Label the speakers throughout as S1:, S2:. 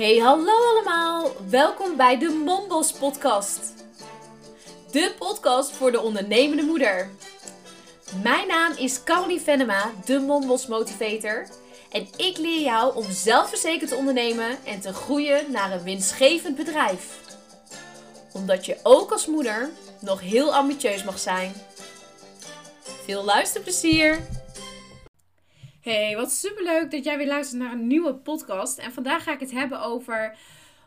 S1: Hey, hallo allemaal. Welkom bij de Mombos podcast. De podcast voor de ondernemende moeder. Mijn naam is Caroline Venema, de Mombos motivator. En ik leer jou om zelfverzekerd te ondernemen en te groeien naar een winstgevend bedrijf. Omdat je ook als moeder nog heel ambitieus mag zijn. Veel luisterplezier! Hey, wat superleuk dat jij weer luistert naar een nieuwe podcast. En vandaag ga ik het hebben over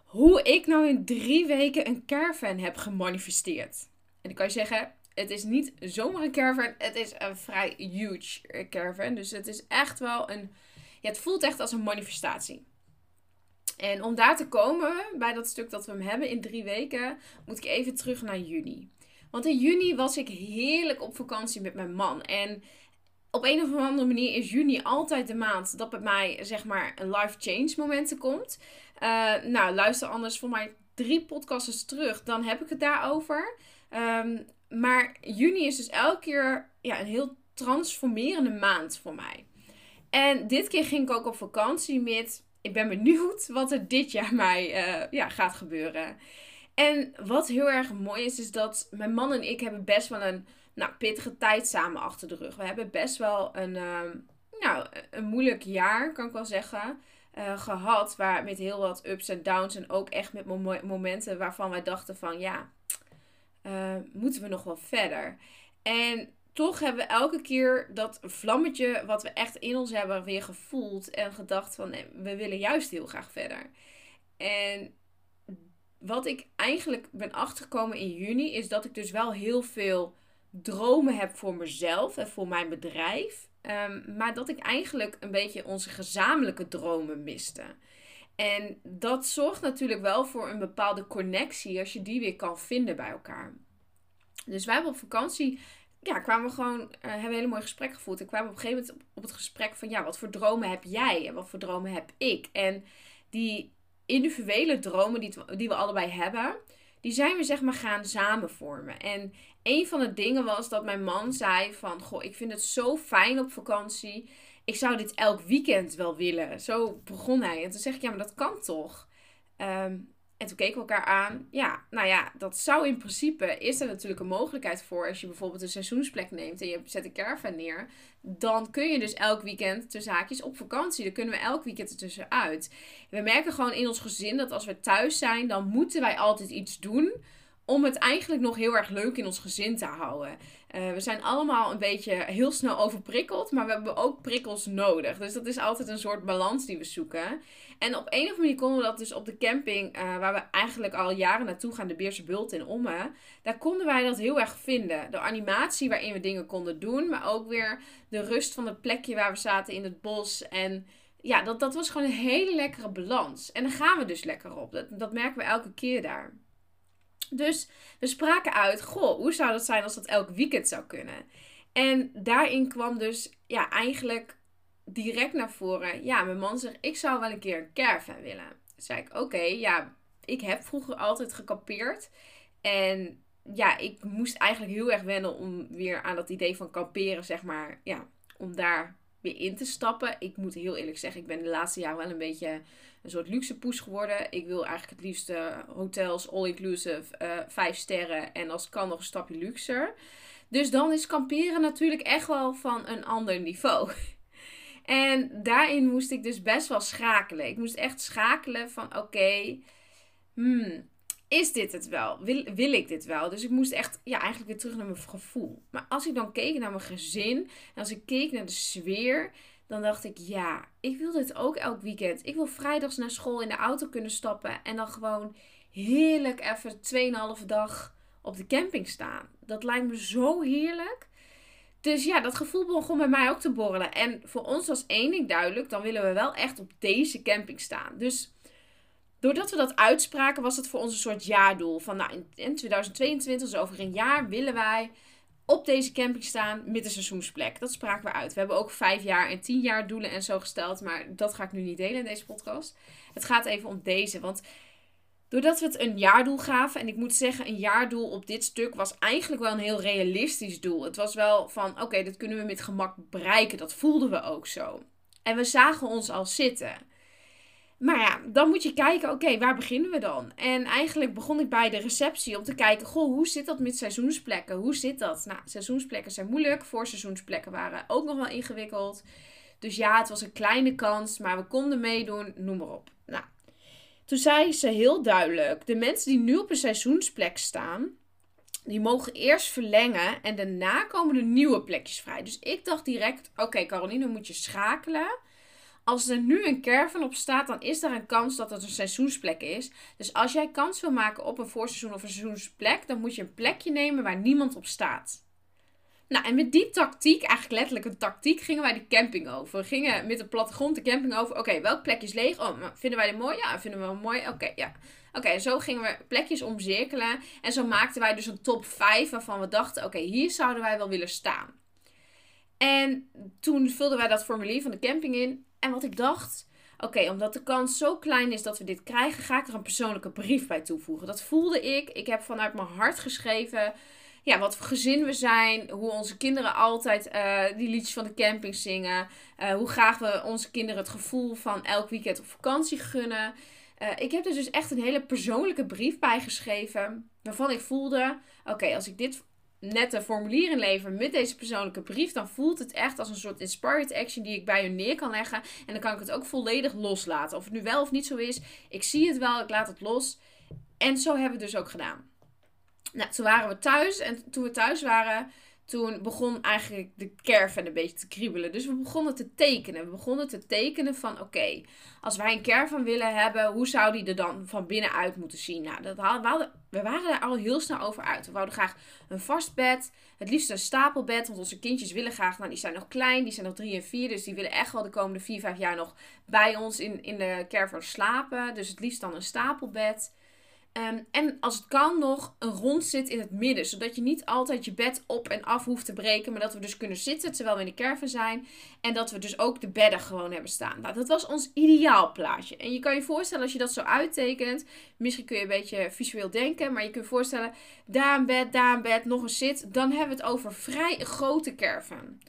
S1: hoe ik nou in drie weken een caravan heb gemanifesteerd. En ik kan je zeggen, het is niet zomaar een caravan, het is een vrij huge caravan. Dus het is echt wel een, ja, het voelt echt als een manifestatie. En om daar te komen, bij dat stuk dat we hem hebben in drie weken, moet ik even terug naar juni. Want in juni was ik heerlijk op vakantie met mijn man. En op een of andere manier is juni altijd de maand dat bij mij zeg maar een life change momenten komt. Uh, nou, luister anders voor mij drie podcasts terug, dan heb ik het daarover. Um, maar juni is dus elke keer ja, een heel transformerende maand voor mij. En dit keer ging ik ook op vakantie met. Ik ben benieuwd wat er dit jaar mij uh, ja, gaat gebeuren. En wat heel erg mooi is, is dat mijn man en ik hebben best wel een nou, pittige tijd samen achter de rug. We hebben best wel een, uh, nou, een moeilijk jaar, kan ik wel zeggen, uh, gehad. Waar, met heel wat ups en downs en ook echt met momenten waarvan wij dachten van ja, uh, moeten we nog wel verder. En toch hebben we elke keer dat vlammetje wat we echt in ons hebben weer gevoeld en gedacht van we willen juist heel graag verder. En wat ik eigenlijk ben achtergekomen in juni is dat ik dus wel heel veel dromen heb voor mezelf en voor mijn bedrijf. Um, maar dat ik eigenlijk een beetje onze gezamenlijke dromen miste. En dat zorgt natuurlijk wel voor een bepaalde connectie als je die weer kan vinden bij elkaar. Dus wij hebben op vakantie, ja, kwamen we gewoon, uh, hebben een hele mooi gesprek gevoerd. En kwamen op een gegeven moment op het gesprek van, ja, wat voor dromen heb jij en wat voor dromen heb ik? En die individuele dromen die, die we allebei hebben, die zijn we zeg maar gaan samen vormen. En een van de dingen was dat mijn man zei van, goh, ik vind het zo fijn op vakantie. Ik zou dit elk weekend wel willen. Zo begon hij. En toen zeg ik, ja, maar dat kan toch? Um, en toen keken we elkaar aan. Ja, nou ja, dat zou in principe, is er natuurlijk een mogelijkheid voor. Als je bijvoorbeeld een seizoensplek neemt en je zet een caravan neer. Dan kun je dus elk weekend de zaakjes op vakantie. Dan kunnen we elk weekend ertussenuit. We merken gewoon in ons gezin dat als we thuis zijn, dan moeten wij altijd iets doen om het eigenlijk nog heel erg leuk in ons gezin te houden. Uh, we zijn allemaal een beetje heel snel overprikkeld, maar we hebben ook prikkels nodig. Dus dat is altijd een soort balans die we zoeken. En op een of andere manier konden we dat dus op de camping, uh, waar we eigenlijk al jaren naartoe gaan, de Beerse Bult in Omme. Daar konden wij dat heel erg vinden. De animatie waarin we dingen konden doen, maar ook weer de rust van het plekje waar we zaten in het bos. En ja, dat, dat was gewoon een hele lekkere balans. En daar gaan we dus lekker op. Dat, dat merken we elke keer daar. Dus we spraken uit, goh, hoe zou dat zijn als dat elk weekend zou kunnen? En daarin kwam dus ja, eigenlijk direct naar voren. Ja, mijn man zegt, ik zou wel een keer een caravan willen. Toen zei ik, oké, ja, ik heb vroeger altijd gekampeerd. En ja, ik moest eigenlijk heel erg wennen om weer aan dat idee van kamperen, zeg maar, ja, om daar weer in te stappen. Ik moet heel eerlijk zeggen, ik ben de laatste jaren wel een beetje een soort luxe poes geworden. Ik wil eigenlijk het liefst hotels, all-inclusive, uh, vijf sterren en als kan nog een stapje luxer. Dus dan is kamperen natuurlijk echt wel van een ander niveau. En daarin moest ik dus best wel schakelen. Ik moest echt schakelen van oké, hmm, is dit het wel? Wil, wil ik dit wel? Dus ik moest echt ja, eigenlijk weer terug naar mijn gevoel. Maar als ik dan keek naar mijn gezin en als ik keek naar de sfeer, dan dacht ik ja, ik wil dit ook elk weekend. Ik wil vrijdags naar school in de auto kunnen stappen en dan gewoon heerlijk even 2,5 dag op de camping staan. Dat lijkt me zo heerlijk. Dus ja, dat gevoel begon bij mij ook te borrelen. En voor ons was één ding duidelijk: dan willen we wel echt op deze camping staan. Dus doordat we dat uitspraken, was het voor ons een soort jaardoel. Van nou, in 2022, dus over een jaar, willen wij op deze camping staan met een seizoensplek. Dat spraken we uit. We hebben ook vijf jaar en tien jaar doelen en zo gesteld. Maar dat ga ik nu niet delen in deze podcast. Het gaat even om deze. Want Doordat we het een jaardoel gaven, en ik moet zeggen, een jaardoel op dit stuk was eigenlijk wel een heel realistisch doel. Het was wel van, oké, dat kunnen we met gemak bereiken. Dat voelden we ook zo. En we zagen ons al zitten. Maar ja, dan moet je kijken, oké, waar beginnen we dan? En eigenlijk begon ik bij de receptie om te kijken, goh, hoe zit dat met seizoensplekken? Hoe zit dat? Nou, seizoensplekken zijn moeilijk. Voorseizoensplekken waren ook nog wel ingewikkeld. Dus ja, het was een kleine kans, maar we konden meedoen, noem maar op. Nou, toen zei ze heel duidelijk, de mensen die nu op een seizoensplek staan, die mogen eerst verlengen en daarna komen er nieuwe plekjes vrij. Dus ik dacht direct, oké Caroline, moet je schakelen als er nu een caravan op staat, dan is er een kans dat het een seizoensplek is. Dus als jij kans wil maken op een voorseizoen of een seizoensplek, dan moet je een plekje nemen waar niemand op staat. Nou, en met die tactiek, eigenlijk letterlijk een tactiek, gingen wij de camping over. We gingen met de plattegrond de camping over. Oké, welk plekje is leeg? Oh, vinden wij die mooi? Ja, vinden we wel mooi. Oké, ja. Oké, zo gingen we plekjes omcirkelen. En zo maakten wij dus een top 5 waarvan we dachten: oké, hier zouden wij wel willen staan. En toen vulden wij dat formulier van de camping in. En wat ik dacht, oké, omdat de kans zo klein is dat we dit krijgen, ga ik er een persoonlijke brief bij toevoegen. Dat voelde ik. Ik heb vanuit mijn hart geschreven. Ja, wat voor gezin we zijn. Hoe onze kinderen altijd uh, die liedjes van de camping zingen. Uh, hoe graag we onze kinderen het gevoel van elk weekend op vakantie gunnen. Uh, ik heb er dus echt een hele persoonlijke brief bij geschreven. Waarvan ik voelde: oké, als ik dit net een formulier inleveren met deze persoonlijke brief, dan voelt het echt als een soort inspired action die ik bij u neer kan leggen. En dan kan ik het ook volledig loslaten. Of het nu wel of niet zo is, ik zie het wel, ik laat het los. En zo hebben we het dus ook gedaan. Nou, toen waren we thuis en toen we thuis waren, toen begon eigenlijk de caravan een beetje te kriebelen. Dus we begonnen te tekenen. We begonnen te tekenen van oké, als wij een caravan willen hebben, hoe zou die er dan van binnenuit moeten zien? Nou, dat hadden, we waren daar al heel snel over uit. We wouden graag een vast bed, het liefst een stapelbed, want onze kindjes willen graag, nou die zijn nog klein, die zijn nog drie en vier, dus die willen echt wel de komende vier, vijf jaar nog bij ons in, in de caravan slapen. Dus het liefst dan een stapelbed. Ehm, en als het kan nog een rond zit in het midden. Zodat je niet altijd je bed op en af hoeft te breken. Maar dat we dus kunnen zitten terwijl we in de caravan zijn. En dat we dus ook de bedden gewoon hebben staan. Nou, dat was ons ideaal plaatje. En je kan je voorstellen als je dat zo uittekent. Misschien kun je een beetje visueel denken. Maar je kunt je voorstellen. Daar een bed, daar een bed, nog een zit. Dan hebben we het over vrij grote caravan.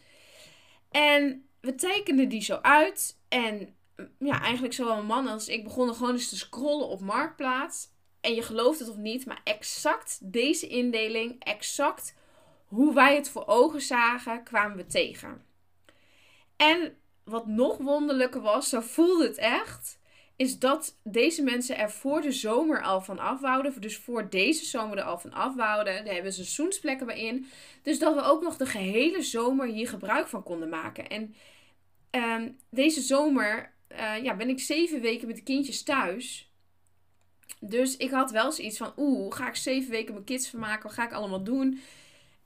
S1: En we tekenden die zo uit. En ja, eigenlijk zowel een man als ik begonnen gewoon eens te scrollen op Marktplaats. En je gelooft het of niet, maar exact deze indeling, exact hoe wij het voor ogen zagen, kwamen we tegen. En wat nog wonderlijker was, zo voelde het echt, is dat deze mensen er voor de zomer al van afwouden. Dus voor deze zomer er al van afwouden. Daar hebben ze seizoensplekken bij in. Dus dat we ook nog de gehele zomer hier gebruik van konden maken. En ehm, deze zomer uh, ja, ben ik zeven weken met de kindjes thuis. Dus ik had wel zoiets van, oeh, ga ik zeven weken mijn kids vermaken? Wat ga ik allemaal doen?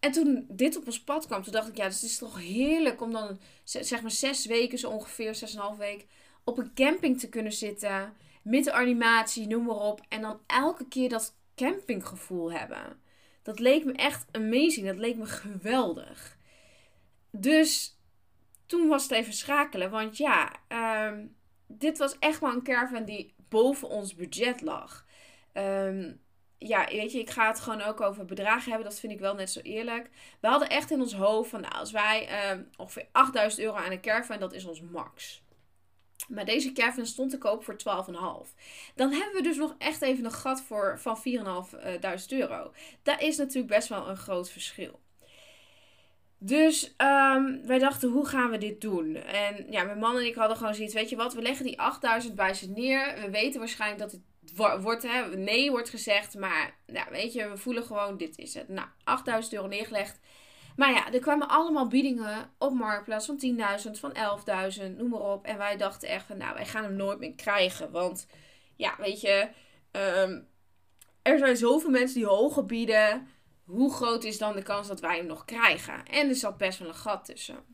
S1: En toen dit op ons pad kwam, toen dacht ik, ja, dus het is toch heerlijk om dan, zeg maar zes weken zo ongeveer, zes en een half week, op een camping te kunnen zitten. Met animatie, noem maar op. En dan elke keer dat campinggevoel hebben. Dat leek me echt amazing. Dat leek me geweldig. Dus toen was het even schakelen. Want ja, ehm, dit was echt wel een caravan die boven ons budget lag. Ehm, ja, weet je, ik ga het gewoon ook over bedragen hebben. Dat vind ik wel net zo eerlijk. We hadden echt in ons hoofd van, nou, als wij um, ongeveer 8000 euro aan een caravan, dat is ons max. Maar deze caravan stond te koop voor 12,5. Dan hebben we dus nog echt even een gat voor, van 4.500 euro. Dat is natuurlijk best wel een groot verschil. Dus um, wij dachten, hoe gaan we dit doen? En ja, mijn man en ik hadden gewoon zoiets, weet je wat, we leggen die 8000 bij ze neer. We weten waarschijnlijk dat het wordt, hè, nee wordt gezegd, maar weet je, we voelen gewoon, dit is het. Nou, 8000 euro neergelegd. Maar ja, er kwamen allemaal biedingen op Marktplaats van 10.000, van 11.000, noem maar op. En wij dachten echt van, nou, wij gaan hem nooit meer krijgen. Want ja, weet je, um, er zijn zoveel mensen die hoger bieden hoe groot is dan de kans dat wij hem nog krijgen? En er zat best wel een gat tussen.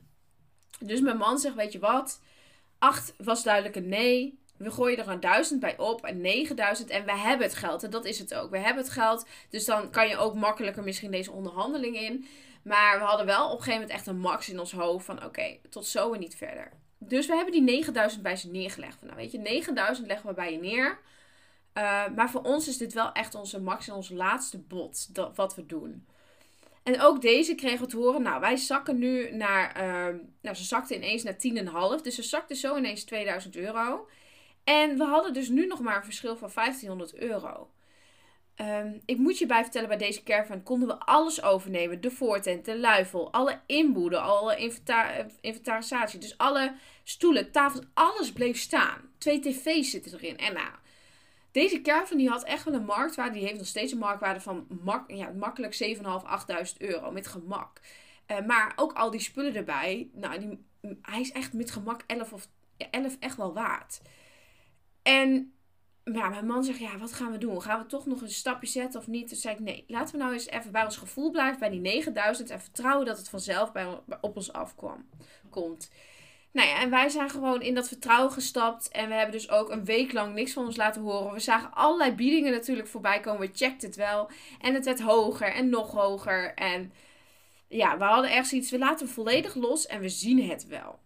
S1: Dus mijn man zegt, weet je wat? 8 was duidelijk een nee. We gooien er een 1000 bij op en 9000 en we hebben het geld. En dat is het ook. We hebben het geld. Dus dan kan je ook makkelijker misschien deze onderhandeling in. Maar we hadden wel op een gegeven moment echt een max in ons hoofd van oké, tot zo en niet verder. Dus we hebben die 9000 bij ze neergelegd. Nou weet je, 9000 leggen we bij je neer. Uh, maar voor ons is dit wel echt onze max en ons laatste bod dat, wat we doen. En ook deze kregen we te horen. Nou, wij zakken nu naar. Uh, nou, ze zakte ineens naar 10,5. Dus ze zakte zo ineens 2000 euro. En we hadden dus nu nog maar een verschil van 1500 euro. Ehm, ik moet je bij vertellen, bij deze caravan konden we alles overnemen. De voortent, de luifel, alle inboeden, alle inventarisatie. Dus alle stoelen, tafels, alles bleef staan. Twee tv's zitten erin. En nou, deze caravan die had echt wel een marktwaarde. Die heeft nog steeds een marktwaarde van mak ja, makkelijk 7.500, 8.000 euro. Met gemak. Uh, maar ook al die spullen erbij. Nou, die, hij is echt met gemak 11 of 11 echt wel waard. En ja, mijn man zegt, ja, wat gaan we doen? Gaan we toch nog een stapje zetten of niet? Toen zei ik, nee, laten we nou eens even bij ons gevoel blijven, bij die 9000. En vertrouwen dat het vanzelf bij, op ons afkwam, komt. Nou ja, en wij zijn gewoon in dat vertrouwen gestapt. En we hebben dus ook een week lang niks van ons laten horen. We zagen allerlei biedingen natuurlijk voorbij komen. We checkten het wel. En het werd hoger en nog hoger. En ja, we hadden echt zoiets. We laten hem volledig los en we zien het wel.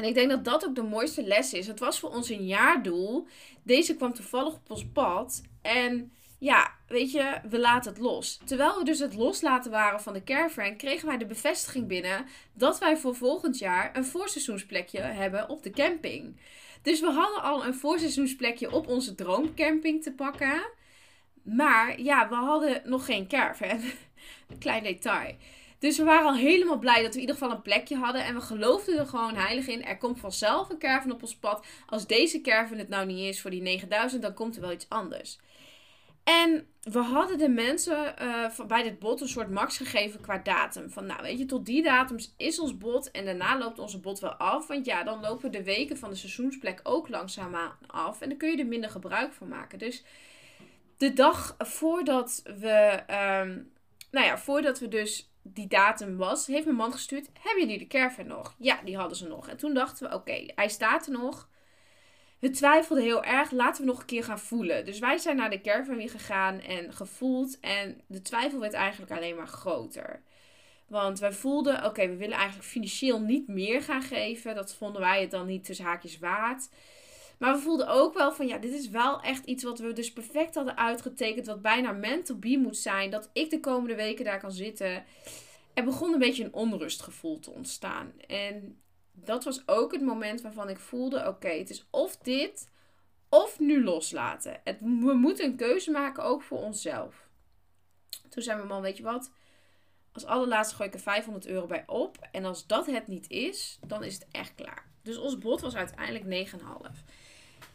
S1: En ik denk dat dat ook de mooiste les is. Het was voor ons een jaardoel. Deze kwam toevallig op ons pad. En ja, weet je, we laten het los. Terwijl we dus het loslaten waren van de caravan, kregen wij de bevestiging binnen dat wij voor volgend jaar een voorseizoensplekje hebben op de camping. Dus we hadden al een voorseizoensplekje op onze droomcamping te pakken. Maar ja, we hadden nog geen caravan. klein detail. Dus we waren al helemaal blij dat we in ieder geval een plekje hadden. En we geloofden er gewoon heilig in. Er komt vanzelf een caravan op ons pad. Als deze caravan het nou niet is voor die 9000, dan komt er wel iets anders. En we hadden de mensen uh, bij dit bot een soort max gegeven qua datum. Van nou weet je, tot die datums is ons bot en daarna loopt onze bot wel af. Want ja, dan lopen de weken van de seizoensplek ook langzaamaan af. En dan kun je er minder gebruik van maken. Dus de dag voordat we, um, nou ja, voordat we dus die datum was, heeft mijn man gestuurd: Hebben jullie de caravan nog? Ja, die hadden ze nog. En toen dachten we: Oké, hij staat er nog. We twijfelden heel erg. Laten we nog een keer gaan voelen. Dus wij zijn naar de caravan weer gegaan en gevoeld. En de twijfel werd eigenlijk alleen maar groter. Want wij voelden: Oké, we willen eigenlijk financieel niet meer gaan geven. Dat vonden wij het dan niet tussen haakjes waard. Maar we voelden ook wel van ja, dit is wel echt iets wat we dus perfect hadden uitgetekend. Wat bijna meant be moet zijn. Dat ik de komende weken daar kan zitten. Er begon een beetje een onrustgevoel te ontstaan. En dat was ook het moment waarvan ik voelde: oké, het is of dit of nu loslaten. Het, we moeten een keuze maken ook voor onszelf. Toen zei mijn man: Weet je wat? Als allerlaatste gooi ik er 500 euro bij op. En als dat het niet is, dan is het echt klaar. Dus ons bod was uiteindelijk 9,5.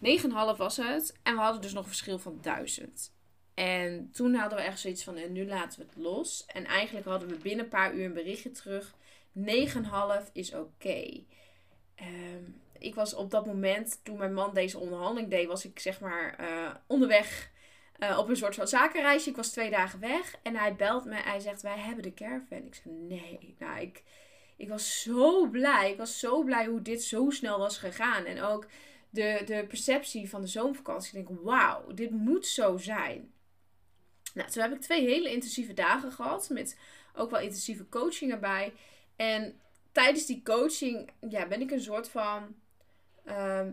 S1: 9,5 was het. En we hadden dus nog een verschil van 1000. En toen hadden we echt zoiets van, en nu laten we het los. En eigenlijk hadden we binnen een paar uur een berichtje terug. 9,5 is oké. Ehm, ik was op dat moment, toen mijn man deze onderhandeling deed, was ik zeg maar uh, onderweg uh, op een soort van zakenreisje. Ik was twee dagen weg. En hij belt me. Hij zegt, wij hebben de caravan. Ik zei, nee. Nou, ik, ik was zo blij. Ik was zo blij hoe dit zo snel was gegaan. En ook de, de perceptie van de zomervakantie. Ik denk, wauw, dit moet zo zijn. Nou, toen heb ik twee hele intensieve dagen gehad. Met ook wel intensieve coaching erbij. En tijdens die coaching ja, ben ik een soort van... Ehm,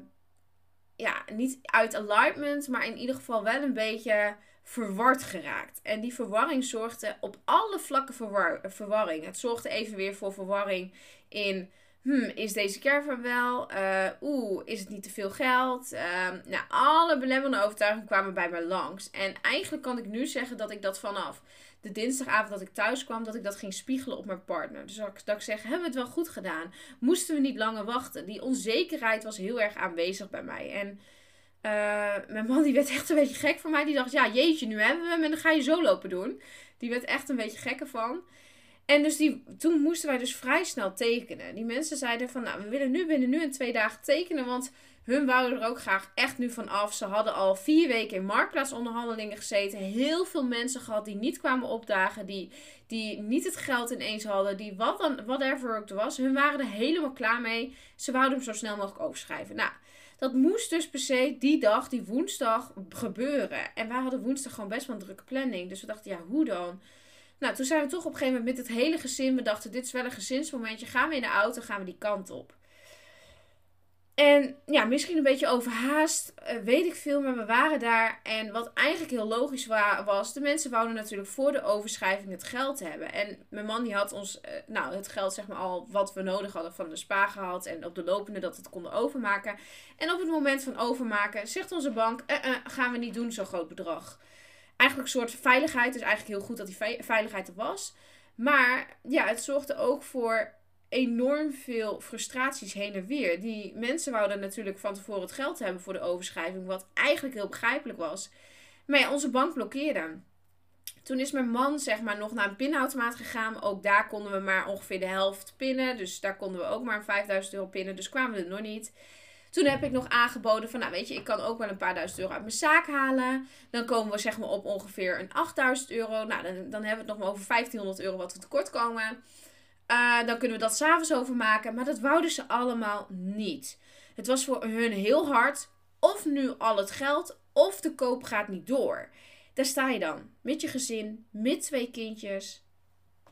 S1: ja, niet uit alignment, maar in ieder geval wel een beetje verward geraakt. En die verwarring zorgde op alle vlakken verwar verwarring. Het zorgde even weer voor verwarring in hmm, is deze caravan wel? Uh, Oeh, is het niet te veel geld? Uh, nou, alle belemmerende overtuigingen kwamen bij mij langs. En eigenlijk kan ik nu zeggen dat ik dat vanaf de dinsdagavond dat ik thuis kwam, dat ik dat ging spiegelen op mijn partner. Dus dat ik, dat ik zeg, hebben we het wel goed gedaan? Moesten we niet langer wachten? Die onzekerheid was heel erg aanwezig bij mij. En uh, mijn man die werd echt een beetje gek van mij. Die dacht, ja jeetje, nu hebben we hem en dan ga je zo lopen doen. Die werd echt een beetje gek ervan. En dus die, toen moesten wij dus vrij snel tekenen. Die mensen zeiden van, nou, we willen nu binnen nu en twee dagen tekenen, want hun wouden er ook graag echt nu van af. Ze hadden al vier weken in marktplaatsonderhandelingen gezeten. Heel veel mensen gehad die niet kwamen opdagen, die, die niet het geld ineens hadden, die wat dan, whatever ook was. Hun waren er helemaal klaar mee. Ze wouden hem zo snel mogelijk overschrijven. Nou, dat moest dus per se die dag, die woensdag, gebeuren. En wij hadden woensdag gewoon best wel een drukke planning. Dus we dachten, ja, hoe dan? Nou, toen zijn we toch op een gegeven moment met het hele gezin. We dachten, dit is wel een gezinsmomentje. Gaan we in de auto, gaan we die kant op. En ja, misschien een beetje overhaast, uh, weet ik veel, maar we waren daar. En wat eigenlijk heel logisch was, de mensen wouden natuurlijk voor de overschrijving het geld hebben. En mijn man die had ons, uh, nou, het geld zeg maar al wat we nodig hadden van de spa gehad. En op de lopende dat we het konden overmaken. En op het moment van overmaken zegt onze bank, uh, gaan we niet doen zo'n groot bedrag. Eigenlijk een soort veiligheid, dus eigenlijk heel goed dat die veiligheid er was. Maar ja, het zorgde ook voor enorm veel frustraties heen en weer. Die mensen wouden natuurlijk van tevoren het geld hebben voor de overschrijving, wat eigenlijk heel begrijpelijk was. Maar ja, onze bank blokkeerde. Toen is mijn man zeg maar nog naar een pinautomaat gegaan. Ook daar konden we maar ongeveer de helft pinnen. Dus daar konden we ook maar 5000 euro pinnen. Dus kwamen we er nog niet. Toen heb ik nog aangeboden van, nou weet je, ik kan ook wel een paar duizend euro uit mijn zaak halen. Dan komen we zeg maar op ongeveer een 8000 euro. Nou, dan, dan hebben we het nog maar over 1500 euro wat we tekort komen. Uh, dan kunnen we dat s'avonds overmaken. Maar dat wouden ze allemaal niet. Het was voor hun heel hard. Of nu al het geld, of de koop gaat niet door. Daar sta je dan. Met je gezin, met twee kindjes.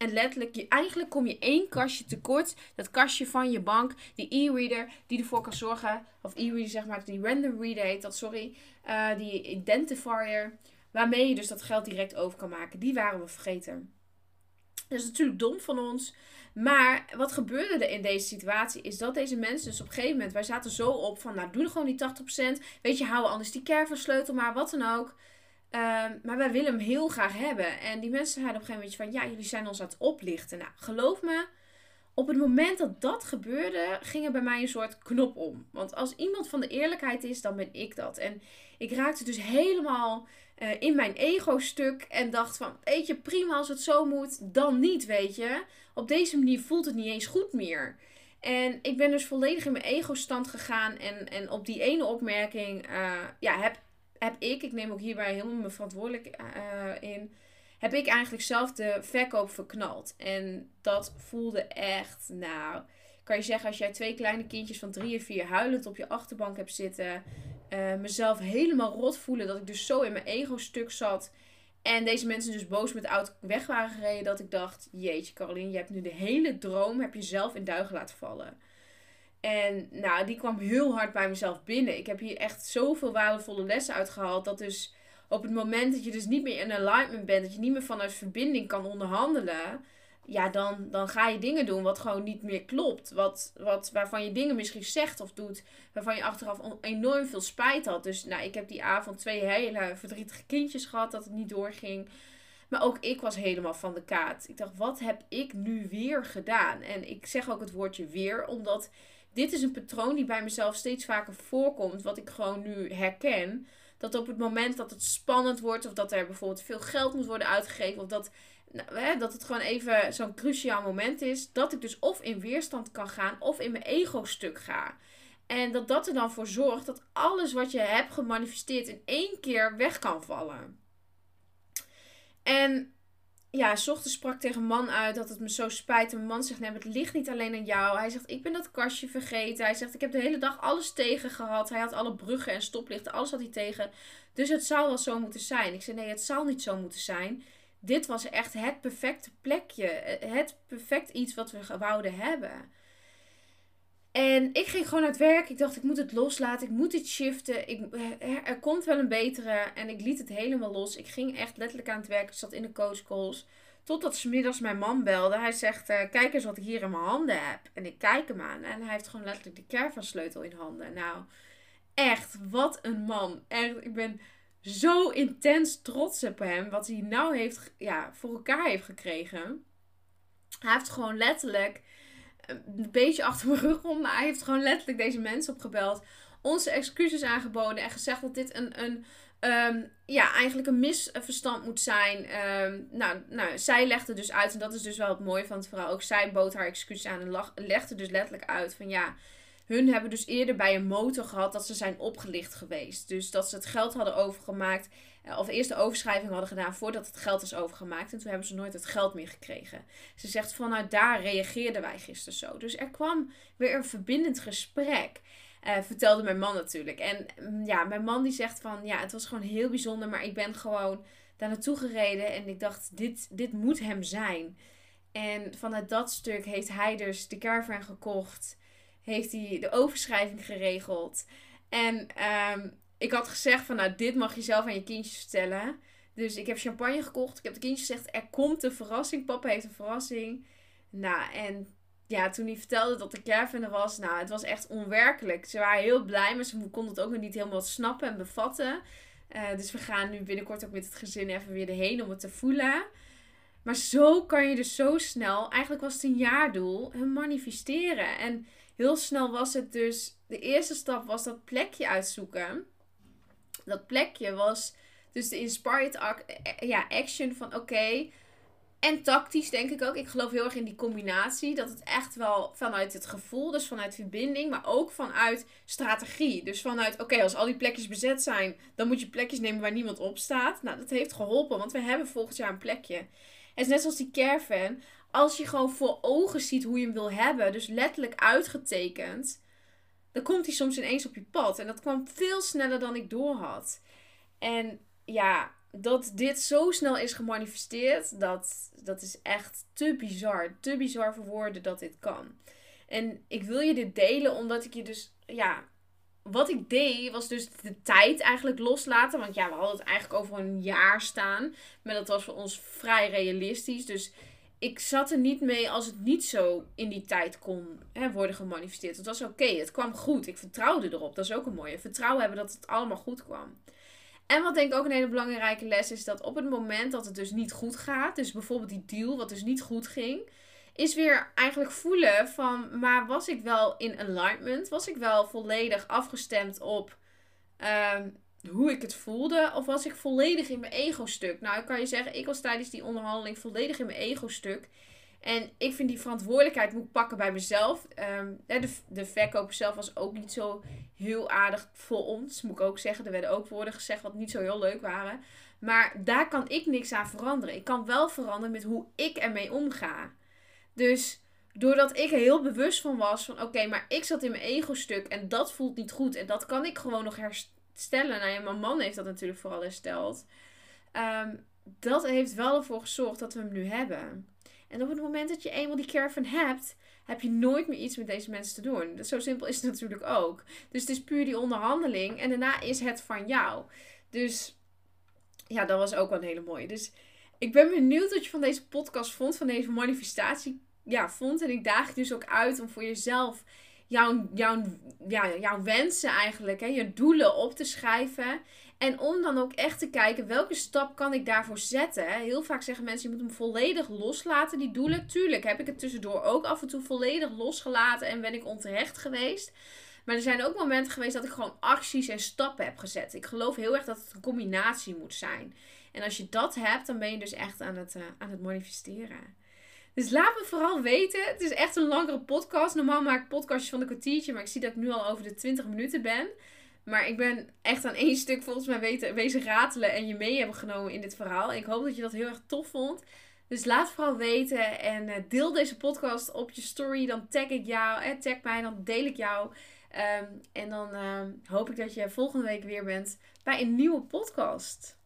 S1: En letterlijk, je, eigenlijk kom je één kastje tekort. Dat kastje van je bank, die e-reader, die ervoor kan zorgen. Of e-reader zeg maar, die random reader heet dat, sorry. Uh, die identifier. Waarmee je dus dat geld direct over kan maken. Die waren we vergeten. Dat is natuurlijk dom van ons. Maar wat gebeurde er in deze situatie is dat deze mensen dus op een gegeven moment, wij zaten zo op van, nou doe er gewoon die 80%. Weet je, hou anders die sleutel maar, wat dan ook. Ehm, maar wij willen hem heel graag hebben. En die mensen zeiden op een gegeven moment van, ja, jullie zijn ons aan het oplichten. Nou, geloof me, op het moment dat dat gebeurde, ging er bij mij een soort knop om. Want als iemand van de eerlijkheid is, dan ben ik dat. En ik raakte dus helemaal uh, in mijn ego-stuk en dacht van, weet je, prima als het zo moet, dan niet, weet je. Op deze manier voelt het niet eens goed meer. En ik ben dus volledig in mijn ego-stand gegaan en, en op die ene opmerking, uh, ja, heb, heb ik, ik neem ook hierbij helemaal mijn verantwoordelijk uh, in, heb ik eigenlijk zelf de verkoop verknald. En dat voelde echt, nou, kan je zeggen, als jij twee kleine kindjes van drie en vier huilend op je achterbank hebt zitten, uh, mezelf helemaal rot voelen. Dat ik dus zo in mijn ego-stuk zat. En deze mensen dus boos met de auto weg waren gereden. Dat ik dacht, jeetje Caroline, je hebt nu de hele droom heb je zelf in duigen laten vallen. En nou, die kwam heel hard bij mezelf binnen. Ik heb hier echt zoveel waardevolle lessen uitgehaald. Dat dus op het moment dat je dus niet meer in alignment bent. Dat je niet meer vanuit verbinding kan onderhandelen ja, dan, dan ga je dingen doen wat gewoon niet meer klopt. Wat, wat, waarvan je dingen misschien zegt of doet, waarvan je achteraf enorm veel spijt had. Dus nou, ik heb die avond twee hele verdrietige kindjes gehad dat het niet doorging. Maar ook ik was helemaal van de kaart. Ik dacht, wat heb ik nu weer gedaan? En ik zeg ook het woordje weer, omdat dit is een patroon die bij mezelf steeds vaker voorkomt. Wat ik gewoon nu herken. Dat op het moment dat het spannend wordt, of dat er bijvoorbeeld veel geld moet worden uitgegeven, of dat nou, hè, dat het gewoon even zo'n cruciaal moment is. Dat ik dus of in weerstand kan gaan of in mijn ego-stuk ga. En dat dat er dan voor zorgt dat alles wat je hebt gemanifesteerd in één keer weg kan vallen. En ja, s ochtends sprak tegen een man uit dat het me zo spijt. En man zegt, nee, het ligt niet alleen aan jou. Hij zegt, ik ben dat kastje vergeten. Hij zegt, ik heb de hele dag alles tegen gehad. Hij had alle bruggen en stoplichten, alles had hij tegen. Dus het zou wel zo moeten zijn. Ik zei, nee, het zal niet zo moeten zijn dit was echt het perfecte plekje. Het perfect iets wat we wouden hebben. En ik ging gewoon uit werk. Ik dacht, ik moet het loslaten. Ik moet dit shiften. Ik, er komt wel een betere. En ik liet het helemaal los. Ik ging echt letterlijk aan het werk. Ik zat in de coachcalls. Totdat smiddags mijn man belde. Hij zegt, uh, kijk eens wat ik hier in mijn handen heb. En ik kijk hem aan. En hij heeft gewoon letterlijk de caravansleutel in handen. Nou, echt, wat een man. Echt, ik ben zo intens trots op hem. Wat hij nou heeft, ja, voor elkaar heeft gekregen. Hij heeft gewoon letterlijk een beetje achter mijn rug om. Maar hij heeft gewoon letterlijk deze mensen opgebeld. Onze excuses aangeboden. En gezegd dat dit een, een ehm, ja, eigenlijk een misverstand moet zijn. Um, nou, nou, zij legde dus uit. En dat is dus wel het mooie van het verhaal. Ook zij bood haar excuses aan. En legde dus letterlijk uit van ja hun hebben dus eerder bij een motor gehad dat ze zijn opgelicht geweest. Dus dat ze het geld hadden overgemaakt. Eh, of eerst de overschrijving hadden gedaan voordat het geld is overgemaakt. En toen hebben ze nooit het geld meer gekregen. Ze zegt vanuit daar reageerden wij gisteren zo. Dus er kwam weer een verbindend gesprek. Uh, vertelde mijn man natuurlijk. En mm, ja, mijn man die zegt van ja, het was gewoon heel bijzonder. Maar ik ben gewoon daar naartoe gereden. En ik dacht, dit, dit moet hem zijn. En vanuit dat stuk heeft hij dus de caravan gekocht. heeft hij de overschrijving geregeld. En ehm, ik had gezegd van nou, dit mag je zelf aan je kindjes vertellen. Dus ik heb champagne gekocht. Ik heb de kindjes gezegd, er komt een verrassing. Papa heeft een verrassing. Nou, en ja, toen hij vertelde dat de caravan er was, nou, het was echt onwerkelijk. Ze waren heel blij, maar ze konden het ook nog niet helemaal snappen en bevatten. Uh, dus we gaan nu binnenkort ook met het gezin even weer erheen om het te voelen. Maar zo kan je dus zo snel, eigenlijk was het een jaardoel, hun manifesteren. En heel snel was het dus, de eerste stap was dat plekje uitzoeken. Dat plekje was dus de inspired eh, ja, action van oké. en tactisch denk ik ook. Ik geloof heel erg in die combinatie. Dat het echt wel vanuit het gevoel, dus vanuit verbinding, maar ook vanuit strategie. Dus vanuit, oké, als al die plekjes bezet zijn, dan moet je plekjes nemen waar niemand op staat. Nou, dat heeft geholpen, want we hebben volgend jaar een plekje. Het is net zoals die caravan. Als je gewoon voor ogen ziet hoe je hem wil hebben, dus letterlijk uitgetekend, dan komt hij soms ineens op je pad. En dat kwam veel sneller dan ik doorhad. En ja, dat dit zo snel is gemanifesteerd, dat, dat is echt te bizar. Te bizar voor woorden dat dit kan. En ik wil je dit delen omdat ik je dus, ja, wat ik deed was dus de tijd eigenlijk loslaten. Want ja, we hadden het eigenlijk over een jaar staan. Maar dat was voor ons vrij realistisch. Dus ik zat er niet mee als het niet zo in die tijd kon hè, worden gemanifesteerd. Het was oké, het kwam goed. Ik vertrouwde erop. Dat is ook een mooie. Vertrouwen hebben dat het allemaal goed kwam. En wat denk ik ook een hele belangrijke les is, dat op het moment dat het dus niet goed gaat, dus bijvoorbeeld die deal wat dus niet goed ging, is weer eigenlijk voelen van, maar was ik wel in alignment? Was ik wel volledig afgestemd op ehm, hoe ik het voelde? Of was ik volledig in mijn ego-stuk? Nou, ik kan je zeggen, ik was tijdens die onderhandeling volledig in mijn ego-stuk. En ik vind die verantwoordelijkheid moet pakken bij mezelf. Um, de, de verkoper zelf was ook niet zo heel aardig voor ons, moet ik ook zeggen. Er werden ook woorden gezegd wat niet zo heel leuk waren. Maar daar kan ik niks aan veranderen. Ik kan wel veranderen met hoe ik ermee omga. Dus doordat ik er heel bewust van was van oké, maar ik zat in mijn ego-stuk en dat voelt niet goed. En dat kan ik gewoon nog herstellen. Nou ja, mijn man heeft dat natuurlijk vooral hersteld. Um, dat heeft wel ervoor gezorgd dat we hem nu hebben. En op het moment dat je eenmaal die caravan hebt, heb je nooit meer iets met deze mensen te doen. Zo simpel is het natuurlijk ook. Dus het is puur die onderhandeling en daarna is het van jou. Dus ja, dat was ook wel een hele mooie. Dus ik ben benieuwd wat je van deze podcast vond, van deze manifestatie ja, vond. En ik daag je dus ook uit om voor jezelf jouw, jouw, ja, jouw wensen eigenlijk, hè, je doelen op te schrijven. En om dan ook echt te kijken welke stap kan ik daarvoor zetten. Heel vaak zeggen mensen je moet hem volledig loslaten, die doelen. Tuurlijk heb ik het tussendoor ook af en toe volledig losgelaten en ben ik onterecht geweest. Maar er zijn ook momenten geweest dat ik gewoon acties en stappen heb gezet. Ik geloof heel erg dat het een combinatie moet zijn. En als je dat hebt, dan ben je dus echt aan het, uh, aan het manifesteren. Dus laat me vooral weten. Het is echt een langere podcast. Normaal maak ik podcastjes van een kwartiertje, maar ik zie dat ik nu al over de 20 minuten ben. Maar ik ben echt aan één stuk volgens mij weten, wezen ratelen en je mee hebben genomen in dit verhaal. En ik hoop dat je dat heel erg tof vond. Dus laat vooral weten en eh, deel deze podcast op je story. Dan tag ik jou, eh, tag mij, dan deel ik jou. Um, en dan uh, hoop ik dat je volgende week weer bent bij een nieuwe podcast.